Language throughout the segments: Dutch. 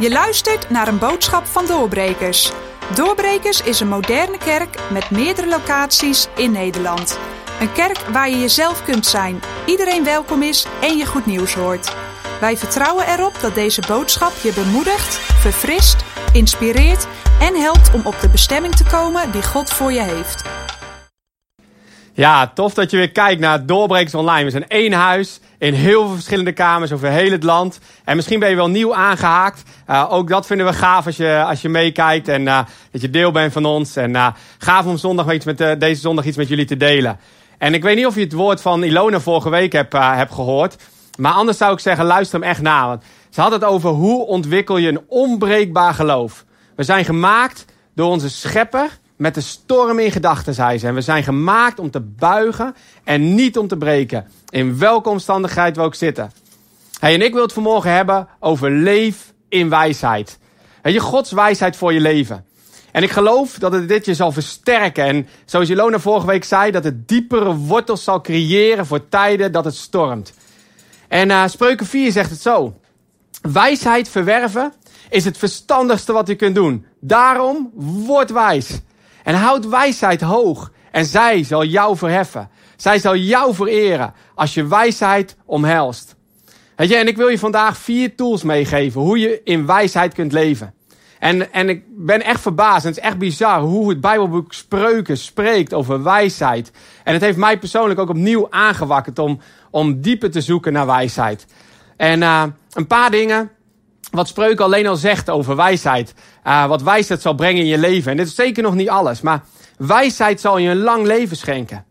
Je luistert naar een boodschap van Doorbrekers. Doorbrekers is een moderne kerk met meerdere locaties in Nederland. Een kerk waar je jezelf kunt zijn, iedereen welkom is en je goed nieuws hoort. Wij vertrouwen erop dat deze boodschap je bemoedigt, verfrist, inspireert en helpt om op de bestemming te komen die God voor je heeft. Ja, tof dat je weer kijkt naar Doorbrekers Online. We zijn één huis in heel veel verschillende kamers over heel het land. En misschien ben je wel nieuw aangehaakt. Uh, ook dat vinden we gaaf als je, als je meekijkt en uh, dat je deel bent van ons. En uh, gaaf om zondag iets met, deze zondag iets met jullie te delen. En ik weet niet of je het woord van Ilona vorige week hebt, hebt gehoord. Maar anders zou ik zeggen, luister hem echt na. Want ze had het over hoe ontwikkel je een onbreekbaar geloof. We zijn gemaakt door onze schepper met de storm in gedachten, zei ze. En we zijn gemaakt om te buigen en niet om te breken. In welke omstandigheid we ook zitten. Hey, en ik wil het vanmorgen hebben over leef in wijsheid. Weet je, Gods wijsheid voor je leven. En ik geloof dat het dit je zal versterken. En zoals Jelona vorige week zei, dat het diepere wortels zal creëren voor tijden dat het stormt. En uh, Spreuken 4 zegt het zo. Wijsheid verwerven is het verstandigste wat je kunt doen. Daarom word wijs. En houd wijsheid hoog. En zij zal jou verheffen. Zij zal jou vereren als je wijsheid omhelst. Weet je, en ik wil je vandaag vier tools meegeven hoe je in wijsheid kunt leven. En, en ik ben echt verbaasd. En het is echt bizar hoe het Bijbelboek Spreuken spreekt over wijsheid. En het heeft mij persoonlijk ook opnieuw aangewakkerd om, om dieper te zoeken naar wijsheid. En uh, een paar dingen wat Spreuken alleen al zegt over wijsheid. Uh, wat wijsheid zal brengen in je leven. En dit is zeker nog niet alles. Maar wijsheid zal je een lang leven schenken.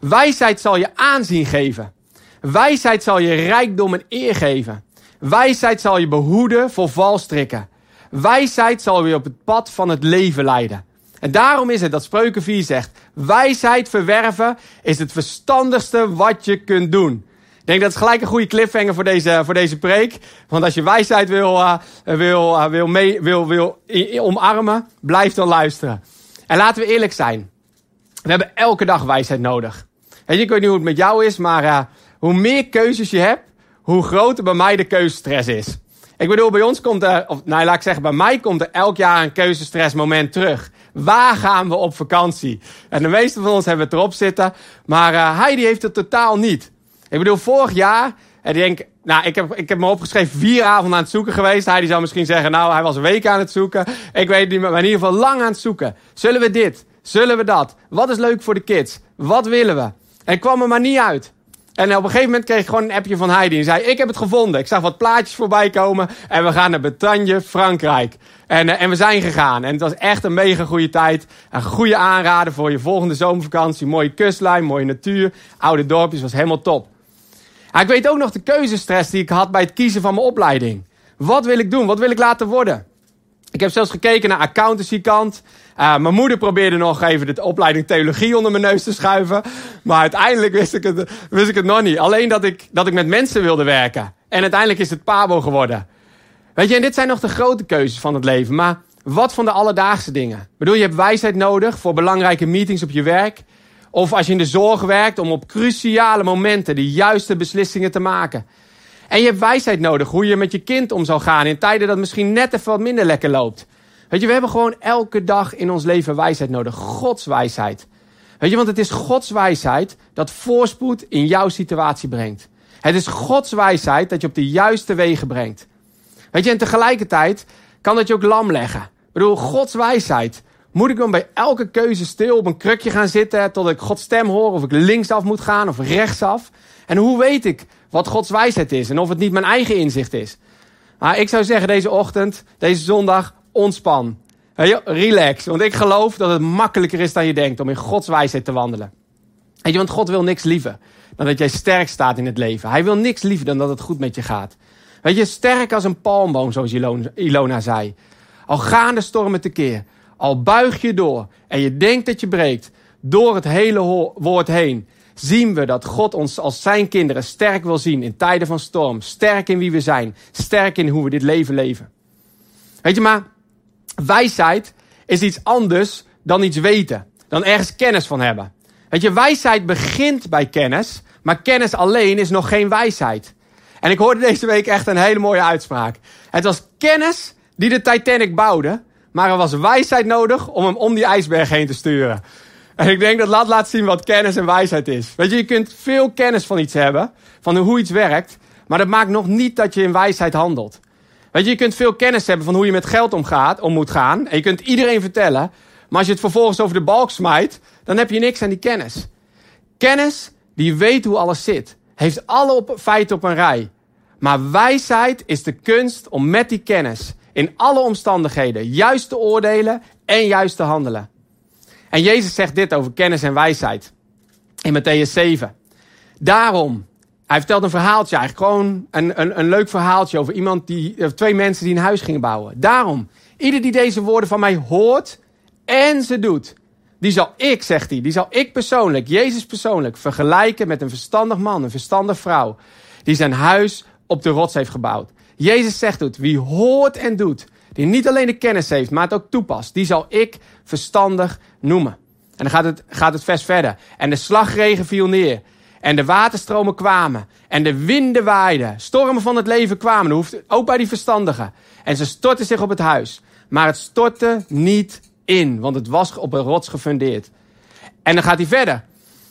Wijsheid zal je aanzien geven. Wijsheid zal je rijkdom en eer geven. Wijsheid zal je behoeden voor valstrikken. Wijsheid zal je op het pad van het leven leiden. En daarom is het dat Spreuken 4 zegt: wijsheid verwerven is het verstandigste wat je kunt doen. Ik denk dat het gelijk een goede cliffhanger voor deze, voor deze preek. Want als je wijsheid wil, uh, wil, uh, wil, mee, wil, wil omarmen, blijf dan luisteren. En laten we eerlijk zijn. We hebben elke dag wijsheid nodig. Je, ik weet niet hoe het met jou is, maar uh, hoe meer keuzes je hebt, hoe groter bij mij de keuzestress is. Ik bedoel, bij ons komt er, of nou laat ik zeggen, bij mij komt er elk jaar een keuzestressmoment terug. Waar gaan we op vakantie? En de meeste van ons hebben het erop zitten, maar Heidi heeft het totaal niet. Ik bedoel, vorig jaar, en ik denk, nou, ik heb, ik heb me opgeschreven vier avonden aan het zoeken geweest. Hij die zou misschien zeggen, nou, hij was een week aan het zoeken. Ik weet niet, maar in ieder geval lang aan het zoeken. Zullen we dit? Zullen we dat? Wat is leuk voor de kids? Wat willen we? En kwam er maar niet uit. En op een gegeven moment kreeg ik gewoon een appje van Heidi. En zei, ik heb het gevonden. Ik zag wat plaatjes voorbij komen. En we gaan naar Bretagne, Frankrijk. En, uh, en we zijn gegaan. En het was echt een mega goede tijd. Een goede aanrader voor je volgende zomervakantie. Mooie kustlijn, mooie natuur. Oude dorpjes, was helemaal top. Ah, ik weet ook nog de keuzestress die ik had bij het kiezen van mijn opleiding. Wat wil ik doen? Wat wil ik laten worden? Ik heb zelfs gekeken naar accountancykant. Uh, mijn moeder probeerde nog even de opleiding theologie onder mijn neus te schuiven. Maar uiteindelijk wist ik het, wist ik nog niet. Alleen dat ik, dat ik met mensen wilde werken. En uiteindelijk is het Pabo geworden. Weet je, en dit zijn nog de grote keuzes van het leven. Maar wat van de alledaagse dingen? Ik bedoel, je hebt wijsheid nodig voor belangrijke meetings op je werk. Of als je in de zorg werkt om op cruciale momenten de juiste beslissingen te maken. En je hebt wijsheid nodig hoe je met je kind om zal gaan in tijden dat misschien net even wat minder lekker loopt. Weet je, we hebben gewoon elke dag in ons leven wijsheid nodig. Gods wijsheid. Weet je, want het is Gods wijsheid dat voorspoed in jouw situatie brengt. Het is Gods wijsheid dat je op de juiste wegen brengt. Weet je, en tegelijkertijd kan dat je ook lam leggen. Ik bedoel, Gods wijsheid moet ik dan bij elke keuze stil op een krukje gaan zitten tot ik Gods stem hoor? Of ik linksaf moet gaan of rechtsaf? En hoe weet ik wat Gods wijsheid is en of het niet mijn eigen inzicht is? Maar ik zou zeggen deze ochtend, deze zondag, ontspan. Relax, want ik geloof dat het makkelijker is dan je denkt om in Gods wijsheid te wandelen. Weet je, want God wil niks liever dan dat jij sterk staat in het leven. Hij wil niks liever dan dat het goed met je gaat. Weet je, sterk als een palmboom, zoals Ilona zei. Al gaan de stormen tekeer, al buig je door en je denkt dat je breekt door het hele woord heen, zien we dat God ons als zijn kinderen sterk wil zien in tijden van storm. Sterk in wie we zijn. Sterk in hoe we dit leven leven. Weet je maar, wijsheid is iets anders dan iets weten. Dan ergens kennis van hebben. Weet je, wijsheid begint bij kennis, maar kennis alleen is nog geen wijsheid. En ik hoorde deze week echt een hele mooie uitspraak. Het was kennis die de Titanic bouwde, maar er was wijsheid nodig om hem om die ijsberg heen te sturen. En ik denk dat laat laat zien wat kennis en wijsheid is. Weet je, je kunt veel kennis van iets hebben, van hoe iets werkt, maar dat maakt nog niet dat je in wijsheid handelt. Weet je, je kunt veel kennis hebben van hoe je met geld omgaat, om moet gaan. En je kunt iedereen vertellen. Maar als je het vervolgens over de balk smijt, dan heb je niks aan die kennis. Kennis die weet hoe alles zit. Heeft alle op, feiten op een rij. Maar wijsheid is de kunst om met die kennis in alle omstandigheden juist te oordelen en juist te handelen. En Jezus zegt dit over kennis en wijsheid. In Matthäus 7. Daarom, hij vertelt een verhaaltje eigenlijk. Gewoon een, een, een leuk verhaaltje over iemand die, twee mensen die een huis gingen bouwen. Daarom, ieder die deze woorden van mij hoort en ze doet. Die zal ik, zegt hij, die zal ik persoonlijk, Jezus persoonlijk, vergelijken met een verstandig man, een verstandige vrouw. Die zijn huis op de rots heeft gebouwd. Jezus zegt het, wie hoort en doet, die niet alleen de kennis heeft, maar het ook toepast, die zal ik verstandig noemen. En dan gaat het, gaat het vers verder. En de slagregen viel neer. En de waterstromen kwamen. En de winden waaiden. Stormen van het leven kwamen. Dat hoeft ook bij die verstandigen. En ze stortten zich op het huis. Maar het stortte niet in, want het was op een rots gefundeerd. En dan gaat hij verder.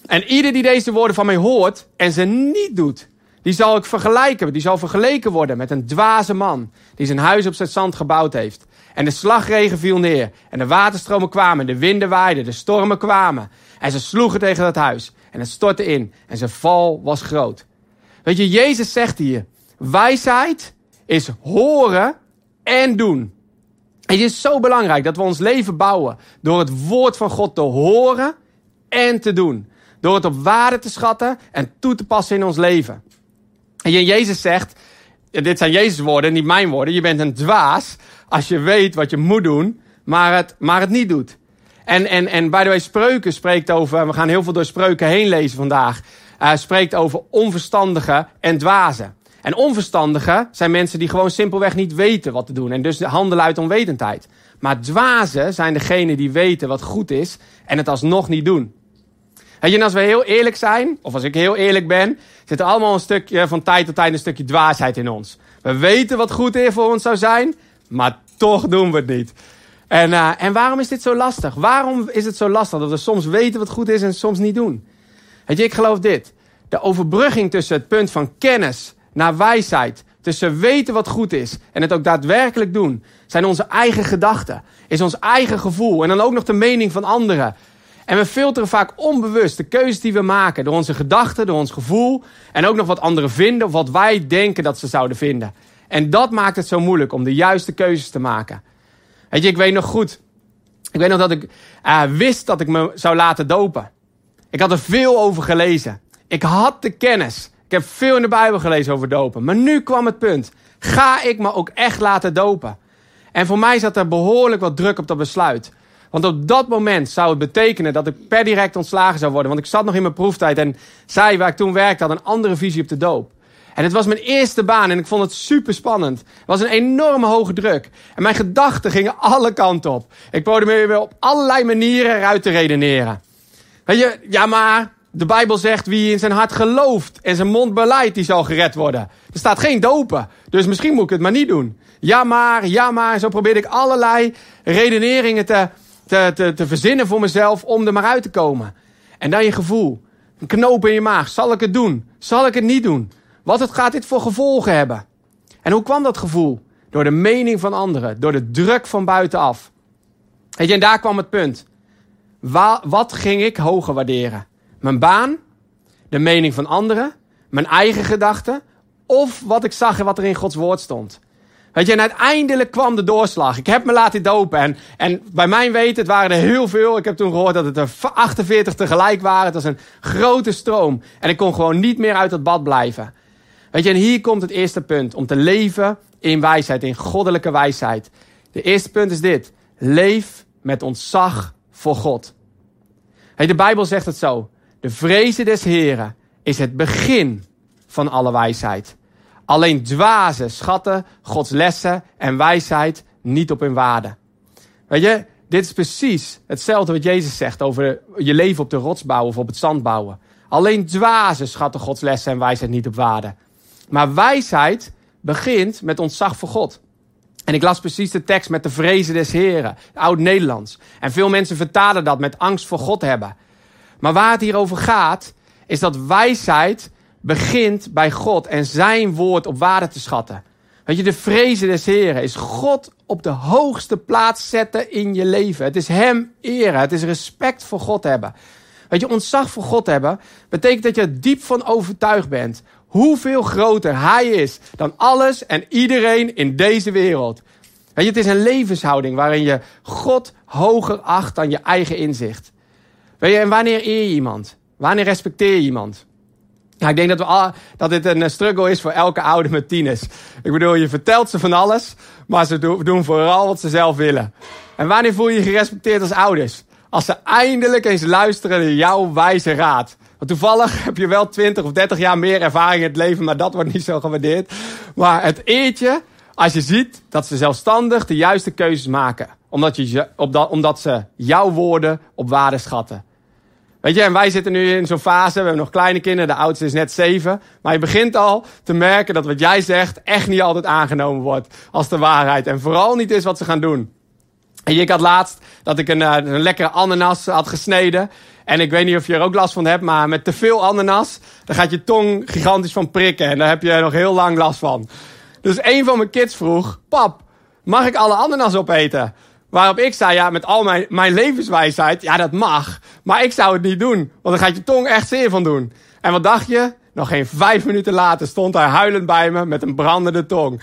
En ieder die deze woorden van mij hoort en ze niet doet, die zal ik vergelijken. Die zal vergeleken worden met een dwaze man die zijn huis op zijn zand gebouwd heeft. En de slagregen viel neer. En de waterstromen kwamen. De winden waaiden. De stormen kwamen. En ze sloegen tegen dat huis. En het stortte in. En zijn val was groot. Weet je, Jezus zegt hier. Wijsheid is horen en doen. Het is zo belangrijk dat we ons leven bouwen door het woord van God te horen en te doen. Door het op waarde te schatten en toe te passen in ons leven. En Jezus zegt, dit zijn Jezus woorden, niet mijn woorden. Je bent een dwaas als je weet wat je moet doen, maar het, maar het niet doet. En, en, en by the way, spreuken spreekt over, we gaan heel veel door spreuken heen lezen vandaag. Uh, spreekt over onverstandige en dwazen. En onverstandigen zijn mensen die gewoon simpelweg niet weten wat te doen. En dus handelen uit onwetendheid. Maar dwazen zijn degenen die weten wat goed is en het alsnog niet doen. En als we heel eerlijk zijn, of als ik heel eerlijk ben, zit er allemaal een stukje van tijd tot tijd een stukje dwaasheid in ons. We weten wat goed voor ons zou zijn, maar toch doen we het niet. En, uh, en waarom is dit zo lastig? Waarom is het zo lastig dat we soms weten wat goed is en soms niet doen? Weet je, ik geloof dit. De overbrugging tussen het punt van kennis naar wijsheid, tussen weten wat goed is en het ook daadwerkelijk doen, zijn onze eigen gedachten, is ons eigen gevoel en dan ook nog de mening van anderen. En we filteren vaak onbewust de keuzes die we maken door onze gedachten, door ons gevoel en ook nog wat anderen vinden of wat wij denken dat ze zouden vinden. En dat maakt het zo moeilijk om de juiste keuzes te maken. Weet je, ik weet nog goed. Ik weet nog dat ik uh, wist dat ik me zou laten dopen. Ik had er veel over gelezen. Ik had de kennis. Ik heb veel in de Bijbel gelezen over dopen. Maar nu kwam het punt. Ga ik me ook echt laten dopen? En voor mij zat er behoorlijk wat druk op dat besluit. Want op dat moment zou het betekenen dat ik per direct ontslagen zou worden. Want ik zat nog in mijn proeftijd en zij, waar ik toen werkte, had een andere visie op de doop. En het was mijn eerste baan en ik vond het super spannend. Het was een enorme hoge druk. En mijn gedachten gingen alle kanten op. Ik probeerde me op allerlei manieren eruit te redeneren. Weet je, ja maar, de Bijbel zegt wie in zijn hart gelooft en zijn mond beleidt, die zal gered worden. Er staat geen dopen, dus misschien moet ik het maar niet doen. Ja maar, ja maar, zo probeerde ik allerlei redeneringen te, te, te, verzinnen voor mezelf om er maar uit te komen. En dan je gevoel, een knoop in je maag. Zal ik het doen? Zal ik het niet doen? Wat het gaat dit voor gevolgen hebben? En hoe kwam dat gevoel? Door de mening van anderen, door de druk van buitenaf. Weet je, en daar kwam het punt. wat ging ik hoger waarderen? Mijn baan, de mening van anderen, mijn eigen gedachten of wat ik zag en wat er in Gods woord stond? Weet je, en uiteindelijk kwam de doorslag. Ik heb me laten dopen. En, en bij mijn weten, het waren er heel veel. Ik heb toen gehoord dat het er 48 tegelijk waren. Het was een grote stroom. En ik kon gewoon niet meer uit het bad blijven. Weet je, en hier komt het eerste punt. Om te leven in wijsheid, in goddelijke wijsheid. De eerste punt is dit. Leef met ontzag voor God. Hey, de Bijbel zegt het zo. De vrezen des Heren is het begin van alle wijsheid. Alleen dwazen schatten Gods lessen en wijsheid niet op hun waarde. Weet je, dit is precies hetzelfde wat Jezus zegt over je leven op de rots bouwen of op het zand bouwen. Alleen dwazen schatten Gods lessen en wijsheid niet op waarde. Maar wijsheid begint met ontzag voor God. En ik las precies de tekst met de vrezen des Heren, oud-Nederlands. En veel mensen vertalen dat met angst voor God hebben. Maar waar het hier over gaat, is dat wijsheid begint bij God en zijn woord op waarde te schatten. Weet je, de vrezen des Heren is God op de hoogste plaats zetten in je leven. Het is Hem eren. Het is respect voor God hebben. Weet je, ontzag voor God hebben betekent dat je er diep van overtuigd bent hoeveel groter Hij is dan alles en iedereen in deze wereld. Weet je, het is een levenshouding waarin je God hoger acht dan je eigen inzicht. Weet je, en wanneer eer je iemand? Wanneer respecteer je iemand? Ja, ik denk dat, we al, dat dit een struggle is voor elke ouder met tieners. Ik bedoel, je vertelt ze van alles, maar ze doen vooral wat ze zelf willen. En wanneer voel je je gerespecteerd als ouders? Als ze eindelijk eens luisteren naar jouw wijze raad. Want toevallig heb je wel 20 of 30 jaar meer ervaring in het leven, maar dat wordt niet zo gewaardeerd. Maar het eetje als je ziet dat ze zelfstandig de juiste keuzes maken. Omdat, je, omdat ze jouw woorden op waarde schatten. Weet je, en wij zitten nu in zo'n fase, we hebben nog kleine kinderen, de oudste is net zeven. Maar je begint al te merken dat wat jij zegt echt niet altijd aangenomen wordt als de waarheid. En vooral niet is wat ze gaan doen. En ik had laatst dat ik een, eh, een lekkere ananas had gesneden. En ik weet niet of je er ook last van hebt, maar met te veel ananas, dan gaat je tong gigantisch van prikken. En daar heb je nog heel lang last van. Dus een van mijn kids vroeg, pap, mag ik alle ananas opeten? Waarop ik zei, ja, met al mijn, mijn levenswijsheid, ja, dat mag. Maar ik zou het niet doen, want dan gaat je tong echt zeer van doen. En wat dacht je? Nog geen vijf minuten later stond hij huilend bij me met een brandende tong.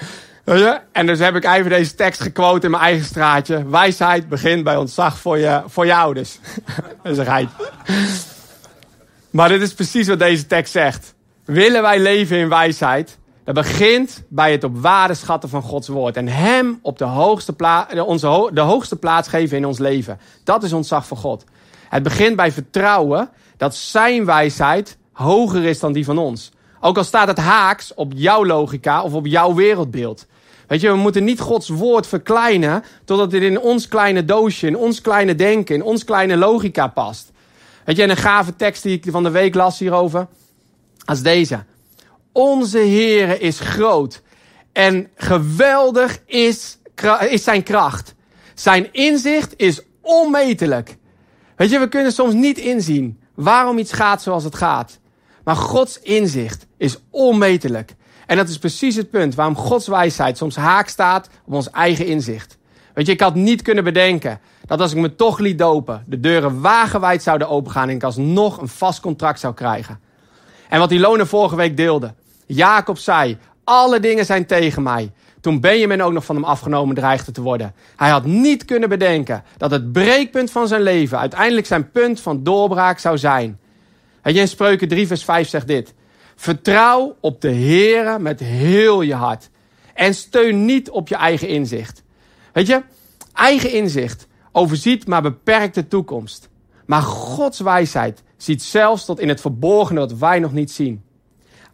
En dus heb ik even deze tekst gequote in mijn eigen straatje. Wijsheid begint bij ontzag voor je, voor je ouders. dat is een geitje. Maar dit is precies wat deze tekst zegt. Willen wij leven in wijsheid? Dat begint bij het op waarde schatten van Gods woord. En Hem op de hoogste, plaats, onze, de hoogste plaats geven in ons leven. Dat is ontzag voor God. Het begint bij vertrouwen dat Zijn wijsheid hoger is dan die van ons. Ook al staat het haaks op jouw logica of op jouw wereldbeeld. Weet je, we moeten niet Gods woord verkleinen totdat het in ons kleine doosje, in ons kleine denken, in ons kleine logica past. Weet je, en een gave tekst die ik van de week las hierover, als deze. Onze Heere is groot en geweldig is, is zijn kracht. Zijn inzicht is onmetelijk. Weet je, we kunnen soms niet inzien waarom iets gaat zoals het gaat. Maar Gods inzicht is onmetelijk. En dat is precies het punt waarom Gods wijsheid soms haak staat op ons eigen inzicht. Weet je, ik had niet kunnen bedenken dat als ik me toch liet dopen, de deuren wagenwijd zouden opengaan en ik alsnog een vast contract zou krijgen. En wat die loner vorige week deelde. Jacob zei, alle dingen zijn tegen mij. Toen Benjamin ook nog van hem afgenomen dreigde te worden. Hij had niet kunnen bedenken dat het breekpunt van zijn leven uiteindelijk zijn punt van doorbraak zou zijn. En in Spreuken 3 vers 5 zegt dit. Vertrouw op de Heere met heel je hart. En steun niet op je eigen inzicht. Weet je, eigen inzicht overziet maar beperkt de toekomst. Maar Gods wijsheid ziet zelfs tot in het verborgene wat wij nog niet zien.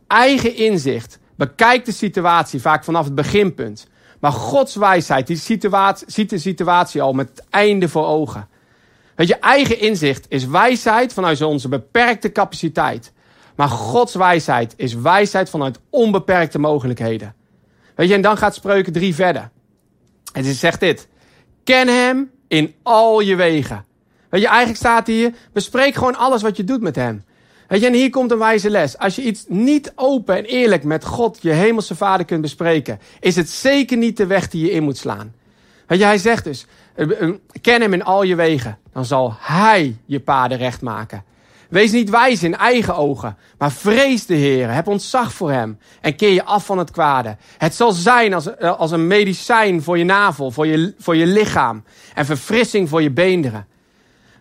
Eigen inzicht bekijkt de situatie vaak vanaf het beginpunt. Maar Gods wijsheid die situatie, ziet de situatie al met het einde voor ogen. Weet je, eigen inzicht is wijsheid vanuit onze beperkte capaciteit. Maar Gods wijsheid is wijsheid vanuit onbeperkte mogelijkheden. Weet je, en dan gaat Spreuken 3 verder. En ze zegt dit. Ken hem in al je wegen. Weet je, eigenlijk staat hier, bespreek gewoon alles wat je doet met hem. Weet je, en hier komt een wijze les. Als je iets niet open en eerlijk met God, je hemelse vader, kunt bespreken, is het zeker niet de weg die je in moet slaan. Weet je, hij zegt dus, eh, eh, ken hem in al je wegen, dan zal hij je paden recht maken. Wees niet wijs in eigen ogen, maar vrees de Heer. Heb ontzag voor hem en keer je af van het kwade. Het zal zijn als, eh, als een medicijn voor je navel, voor je, voor je lichaam en verfrissing voor je beenderen.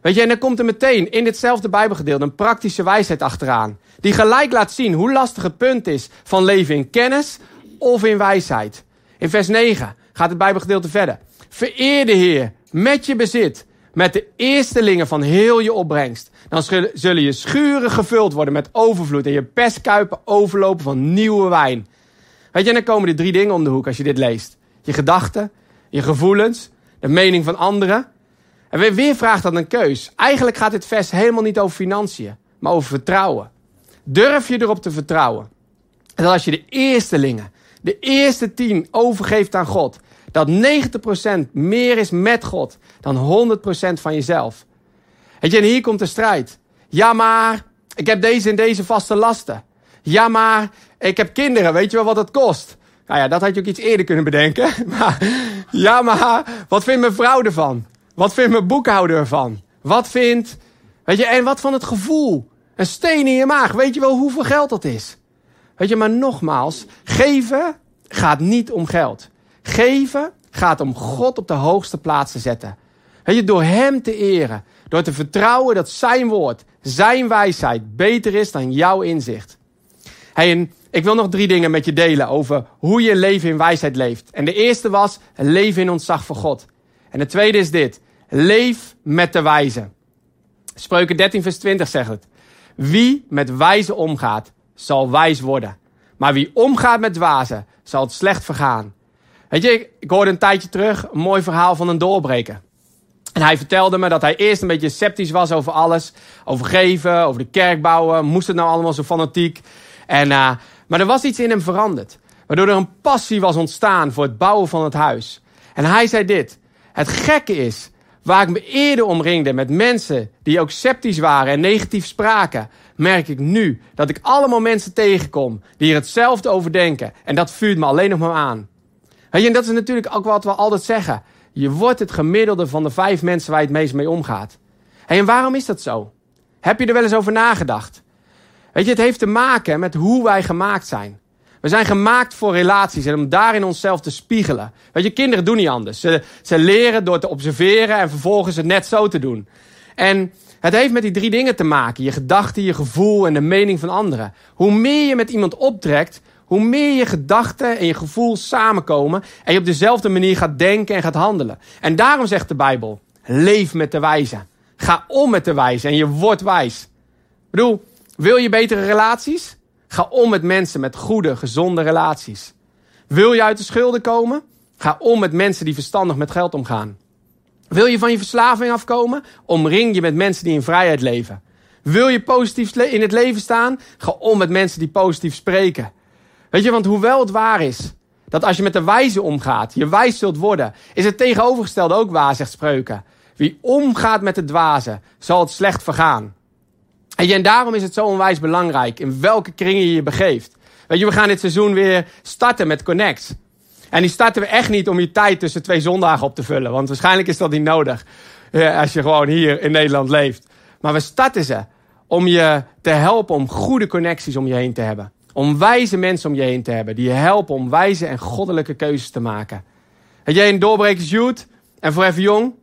Weet je, en dan komt er meteen in ditzelfde Bijbelgedeelte een praktische wijsheid achteraan. Die gelijk laat zien hoe lastig het punt is van leven in kennis of in wijsheid. In vers 9 gaat het Bijbelgedeelte verder. Vereer de Heer met je bezit, met de eerstelingen van heel je opbrengst. Dan zullen je schuren gevuld worden met overvloed en je pestkuipen overlopen van nieuwe wijn. Weet je, en dan komen er drie dingen om de hoek als je dit leest. Je gedachten, je gevoelens, de mening van anderen. En weer vraagt dat een keus. Eigenlijk gaat dit vers helemaal niet over financiën, maar over vertrouwen. Durf je erop te vertrouwen? Dat als je de eerstelingen, de eerste tien overgeeft aan God, Dat 90% meer is met God dan 100% van jezelf. Weet je, en hier komt de strijd. Ja, maar ik heb deze en deze vaste lasten. Ja, maar ik heb kinderen. Weet je wel wat het kost? Nou ja, dat had je ook iets eerder kunnen bedenken. Maar, ja, maar wat vindt mijn vrouw ervan? Wat vindt mijn boekhouder ervan? Wat vindt... Weet je, en wat van het gevoel? Een steen in je maag. Weet je wel hoeveel geld dat is? Weet je, maar nogmaals, geven gaat niet om geld. Geven gaat om God op de hoogste plaats te zetten. Weet je, door Hem te eren. Door te vertrouwen dat Zijn woord, Zijn wijsheid beter is dan jouw inzicht. Hey, en ik wil nog drie dingen met je delen over hoe je leven in wijsheid leeft. En de eerste was leven in ontzag voor God. En de tweede is dit. Leef met de wijze. Spreuken 13 vers 20 zegt het. Wie met wijze omgaat, zal wijs worden. Maar wie omgaat met dwazen, zal het slecht vergaan. Weet je, ik, hoorde een tijdje terug een mooi verhaal van een doorbreker. En hij vertelde me dat hij eerst een beetje sceptisch was over alles. Over geven, over de kerk bouwen. Moest het nou allemaal zo fanatiek? En, uh, maar er was iets in hem veranderd. Waardoor er een passie was ontstaan voor het bouwen van het huis. En hij zei dit. Het gekke is, waar ik me eerder omringde met mensen die ook sceptisch waren en negatief spraken, merk ik nu dat ik allemaal mensen tegenkom die er hetzelfde over denken. En dat vuurt me alleen nog maar aan. Weet je, en dat is natuurlijk ook wat we altijd zeggen. Je wordt het gemiddelde van de vijf mensen waar je het meest mee omgaat. En waarom is dat zo? Heb je er wel eens over nagedacht? Weet je, het heeft te maken met hoe wij gemaakt zijn. We zijn gemaakt voor relaties en om daarin onszelf te spiegelen. Weet je, kinderen doen niet anders. Ze, ze leren door te observeren en vervolgens het net zo te doen. En het heeft met die drie dingen te maken. Je gedachten, je gevoel en de mening van anderen. Hoe meer je met iemand optrekt, hoe meer je gedachten en je gevoel samenkomen en je op dezelfde manier gaat denken en gaat handelen. En daarom zegt de Bijbel, leef met de wijze. Ga om met de wijze en je wordt wijs. Ik bedoel, wil je betere relaties? Ga om met mensen met goede, gezonde relaties. Wil je uit de schulden komen? Ga om met mensen die verstandig met geld omgaan. Wil je van je verslaving afkomen? Omring je met mensen die in vrijheid leven. Wil je positief in het leven staan? Ga om met mensen die positief spreken. Weet je, want hoewel het waar is dat als je met de wijze omgaat, je wijs zult worden, is het tegenovergestelde ook waar, zegt Spreuken. Wie omgaat met de dwazen, zal het slecht vergaan. En daarom is het zo onwijs belangrijk in welke kringen je je begeeft. Weet je, we gaan dit seizoen weer starten met Connect. En die starten we echt niet om je tijd tussen twee zondagen op te vullen. Want waarschijnlijk is dat niet nodig. Als je gewoon hier in Nederland leeft. Maar we starten ze om je te helpen om goede connecties om je heen te hebben. Om wijze mensen om je heen te hebben. Die je helpen om wijze en goddelijke keuzes te maken. Heb jij een doorbrekers youth en voor even jong?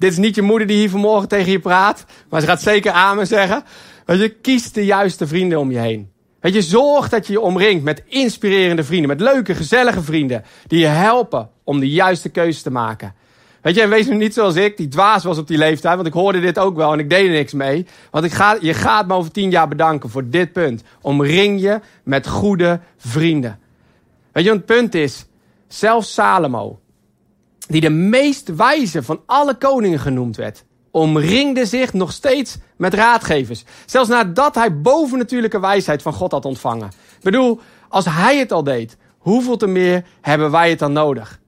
Dit is niet je moeder die hier vanmorgen tegen je praat. Maar ze gaat zeker amen zeggen. Weet je, kies de juiste vrienden om je heen. Weet je, zorg dat je je omringt met inspirerende vrienden. Met leuke, gezellige vrienden. Die je helpen om de juiste keuze te maken. Weet je, en wees nu niet zoals ik, die dwaas was op die leeftijd. Want ik hoorde dit ook wel en ik deed er niks mee. Want ik ga, je gaat me over tien jaar bedanken voor dit punt. Omring je met goede vrienden. Weet je, het punt is, zelfs Salomo, die de meest wijze van alle koningen genoemd werd, omringde zich nog steeds met raadgevers. Zelfs nadat hij bovennatuurlijke wijsheid van God had ontvangen. Ik bedoel, als hij het al deed, hoeveel te meer hebben wij het dan nodig?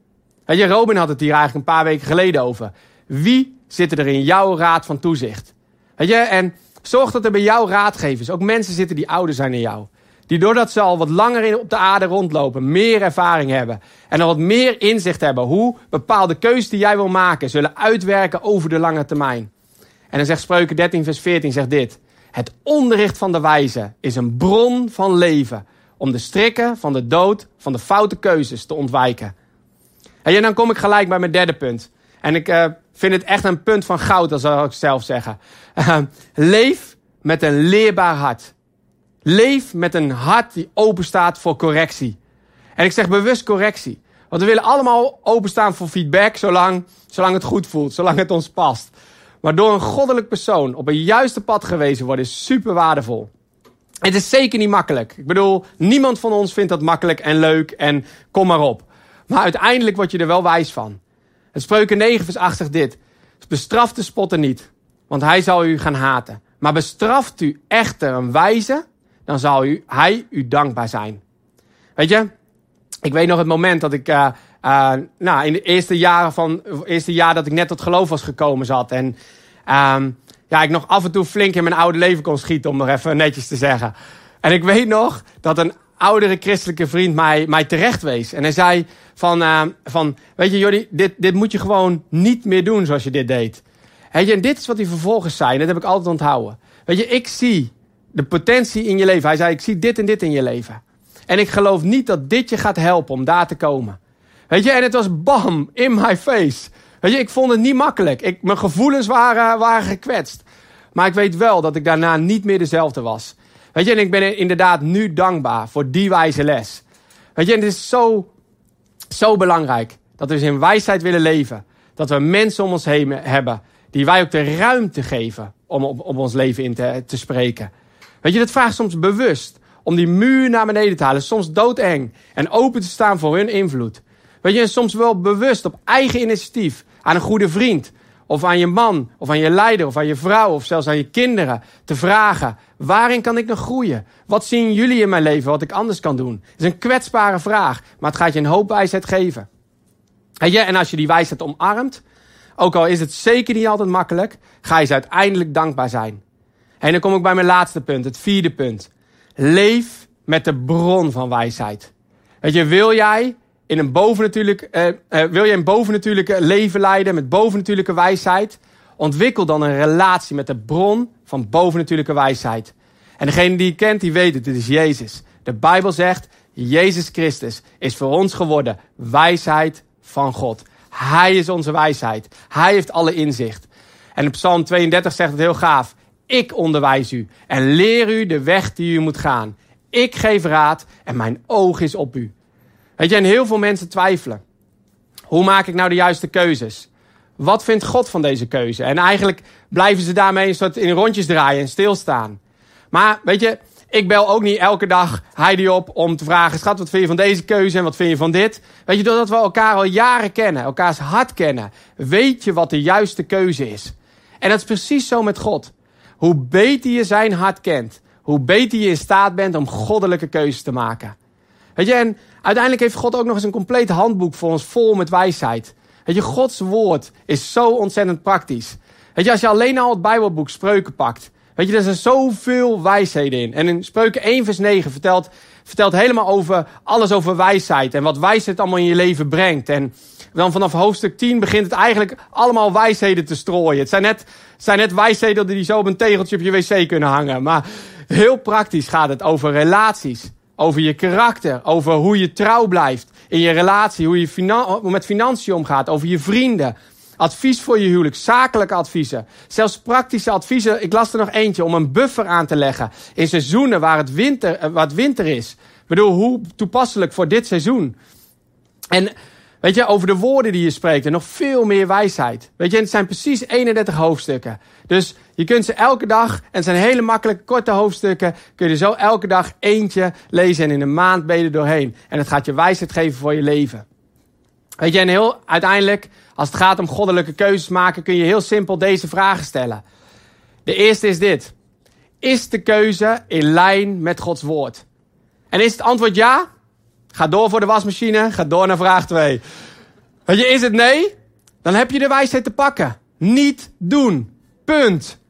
Weet je, Robin had het hier eigenlijk een paar weken geleden over. Wie zitten er in jouw raad van toezicht? Weet je, en zorg dat er bij jouw raadgevers ook mensen zitten die ouder zijn dan jou. Die doordat ze al wat langer op de aarde rondlopen, meer ervaring hebben. En al wat meer inzicht hebben hoe bepaalde keuzes die jij wil maken, zullen uitwerken over de lange termijn. En dan zegt Spreuken 13, vers 14, zegt dit. Het onderricht van de wijze is een bron van leven. Om de strikken van de dood, van de foute keuzes te ontwijken. En dan kom ik gelijk bij mijn derde punt. En ik uh, vind het echt een punt van goud, dat zal ik zelf zeggen. Leef met een leerbaar hart. Leef met een hart die open staat voor correctie. En ik zeg bewust correctie. Want we willen allemaal openstaan voor feedback, zolang, zolang het goed voelt, zolang het ons past. Maar door een goddelijk persoon op een juiste pad gewezen worden is super waardevol. Het is zeker niet makkelijk. Ik bedoel, niemand van ons vindt dat makkelijk en leuk en kom maar op. Maar uiteindelijk word je er wel wijs van. Het spreuken 9 vers 8 zegt dit. Bestraf de spotter niet, want hij zal u gaan haten. Maar bestraft u echter een wijze, dan zal u, hij u dankbaar zijn. Weet je, ik weet nog het moment dat ik uh, uh, nou, in de eerste jaren van, eerste jaar dat ik net tot geloof was gekomen zat. En um, ja, ik nog af en toe flink in mijn oude leven kon schieten, om nog even netjes te zeggen. En ik weet nog dat een oudere christelijke vriend mij, mij terecht wees. En hij zei van, uh, van weet je Jordi, dit, dit moet je gewoon niet meer doen zoals je dit deed. Weet je, en dit is wat hij vervolgens zei, dat heb ik altijd onthouden. Weet je, ik zie de potentie in je leven. Hij zei, ik zie dit en dit in je leven. En ik geloof niet dat dit je gaat helpen om daar te komen. Weet je, en het was bam, in my face. Weet je, ik vond het niet makkelijk. Ik, mijn gevoelens waren, waren gekwetst. Maar ik weet wel dat ik daarna niet meer dezelfde was. Weet je, en ik ben inderdaad nu dankbaar voor die wijze les. Weet je, en het is zo, zo belangrijk dat we dus in wijsheid willen leven. Dat we mensen om ons heen hebben die wij ook de ruimte geven om op, op ons leven in te, te spreken. Weet je, dat vraagt soms bewust om die muur naar beneden te halen. Soms doodeng. En open te staan voor hun invloed. Weet je, soms wel bewust op eigen initiatief aan een goede vriend. Of aan je man, of aan je leider, of aan je vrouw, of zelfs aan je kinderen. Te vragen, waarin kan ik nog groeien? Wat zien jullie in mijn leven wat ik anders kan doen? Is een kwetsbare vraag, maar het gaat je een hoop wijsheid geven. Weet je, en als je die wijsheid omarmt, ook al is het zeker niet altijd makkelijk, ga je ze uiteindelijk dankbaar zijn. En dan kom ik bij mijn laatste punt, het vierde punt. Leef met de bron van wijsheid. Weet je, wil jij in een bovennatuurlijk, uh, uh, wil je een bovennatuurlijke leven leiden met bovennatuurlijke wijsheid? Ontwikkel dan een relatie met de bron van bovennatuurlijke wijsheid. En degene die je kent, die weet het, dit is Jezus. De Bijbel zegt, Jezus Christus is voor ons geworden wijsheid van God. Hij is onze wijsheid. Hij heeft alle inzicht. En Psalm 32 zegt het heel gaaf. Ik onderwijs u en leer u de weg die u moet gaan. Ik geef raad en mijn oog is op u. Weet je, en heel veel mensen twijfelen. Hoe maak ik nou de juiste keuzes? Wat vindt God van deze keuze? En eigenlijk blijven ze daarmee een soort in rondjes draaien en stilstaan. Maar weet je, ik bel ook niet elke dag Heidi op om te vragen: Schat, wat vind je van deze keuze en wat vind je van dit? Weet je, doordat we elkaar al jaren kennen, elkaars hart kennen, weet je wat de juiste keuze is. En dat is precies zo met God. Hoe beter je zijn hart kent, hoe beter je in staat bent om goddelijke keuzes te maken. Weet je, en uiteindelijk heeft God ook nog eens een compleet handboek voor ons vol met wijsheid. Weet je, Gods woord is zo ontzettend praktisch. Weet je, als je alleen al het Bijbelboek Spreuken pakt, weet je, er zijn zoveel wijsheden in. En in Spreuken 1 vers 9 vertelt, vertelt helemaal over alles over wijsheid en wat wijsheid allemaal in je leven brengt. En dan vanaf hoofdstuk 10 begint het eigenlijk allemaal wijsheden te strooien. Het zijn net, zijn net wijsheden die zo op een tegeltje op je wc kunnen hangen. Maar heel praktisch gaat het over relaties. Over je karakter, over hoe je trouw blijft in je relatie, hoe je met financiën omgaat, over je vrienden. Advies voor je huwelijk, zakelijke adviezen, zelfs praktische adviezen. Ik las er nog eentje om een buffer aan te leggen in seizoenen waar het winter, eh, waar het winter is. Ik bedoel, hoe toepasselijk voor dit seizoen. En Weet je, over de woorden die je spreekt en nog veel meer wijsheid. Weet je, het zijn precies 31 hoofdstukken. Dus je kunt ze elke dag, en het zijn hele makkelijke korte hoofdstukken, kun je zo elke dag eentje lezen en in een maand ben je er doorheen. En het gaat je wijsheid geven voor je leven. Weet je, en heel uiteindelijk, als het gaat om goddelijke keuzes maken, kun je heel simpel deze vragen stellen. De eerste is dit. Is de keuze in lijn met Gods woord? En is het antwoord ja? Ga door voor de wasmachine. Ga door naar vraag 2. Weet je, is het nee? Dan heb je de wijsheid te pakken. Niet doen. Punt.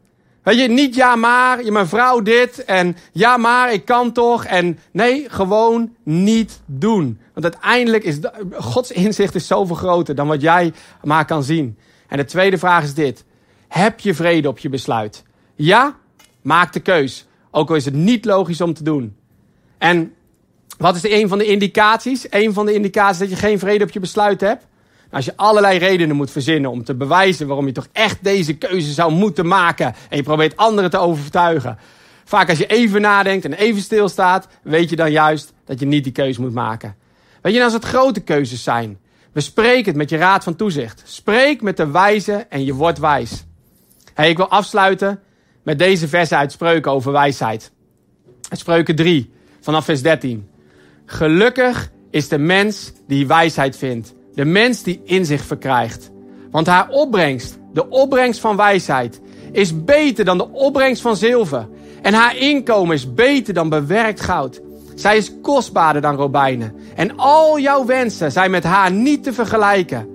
Weet je, niet ja maar, je mijn vrouw dit en ja maar, ik kan toch. En nee, gewoon niet doen. Want uiteindelijk is Gods inzicht is zoveel groter dan wat jij maar kan zien. En de tweede vraag is dit. Heb je vrede op je besluit? Ja, maak de keus. Ook al is het niet logisch om te doen. En wat is een van de indicaties? Een van de indicaties dat je geen vrede op je besluit hebt? Nou, als je allerlei redenen moet verzinnen om te bewijzen waarom je toch echt deze keuze zou moeten maken. En je probeert anderen te overtuigen. Vaak als je even nadenkt en even stilstaat, weet je dan juist dat je niet die keuze moet maken. Weet je, als het grote keuzes zijn. Bespreek het met je raad van toezicht. Spreek met de wijze en je wordt wijs. Hey, ik wil afsluiten met deze verse uit Spreuken over wijsheid. Spreuken 3, vanaf vers 13. Gelukkig is de mens die wijsheid vindt. De mens die inzicht verkrijgt. Want haar opbrengst, de opbrengst van wijsheid, is beter dan de opbrengst van zilver. En haar inkomen is beter dan bewerkt goud. Zij is kostbaarder dan robijnen. En al jouw wensen zijn met haar niet te vergelijken.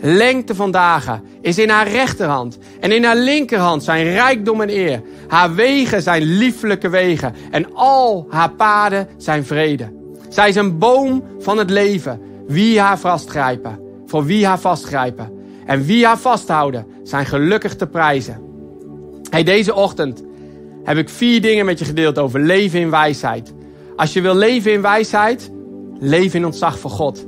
Lengte van dagen is in haar rechterhand. En in haar linkerhand zijn rijkdom en eer. Haar wegen zijn lieflijke wegen. En al haar paden zijn vrede. Zij is een boom van het leven. Wie haar vastgrijpen. Voor wie haar vastgrijpen. En wie haar vasthouden zijn gelukkig te prijzen. Hey, deze ochtend heb ik vier dingen met je gedeeld over leven in wijsheid. Als je wil leven in wijsheid, leef in ontzag voor God.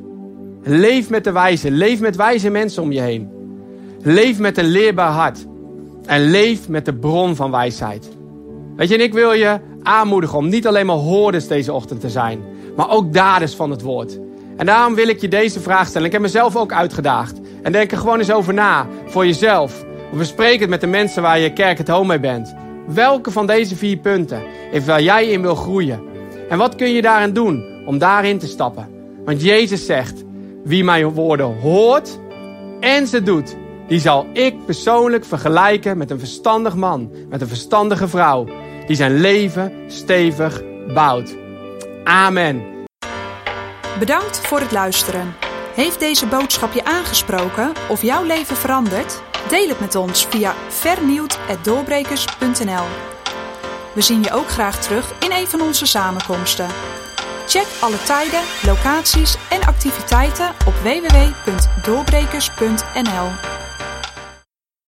Leef met de wijze. Leef met wijze mensen om je heen. Leef met een leerbaar hart. En leef met de bron van wijsheid. Weet je, en ik wil je aanmoedigen om niet alleen maar hoorders deze ochtend te zijn, maar ook daders van het woord. En daarom wil ik je deze vraag stellen. Ik heb mezelf ook uitgedaagd. En denk er gewoon eens over na, voor jezelf. Of bespreek het met de mensen waar je kerk het home mee bent. Welke van deze vier punten is waar jij in wil groeien? En wat kun je daarin doen om daarin te stappen? Want Jezus zegt, wie mijn woorden hoort en ze doet, die zal ik persoonlijk vergelijken met een verstandig man, met een verstandige vrouw, die zijn leven stevig bouwt. Amen. Bedankt voor het luisteren. Heeft deze boodschap je aangesproken of jouw leven veranderd? Deel het met ons via vernieuwd.doorbrekers.nl We zien je ook graag terug in een van onze samenkomsten. Check alle tijden, locaties en activiteiten op www.doorbrekers.nl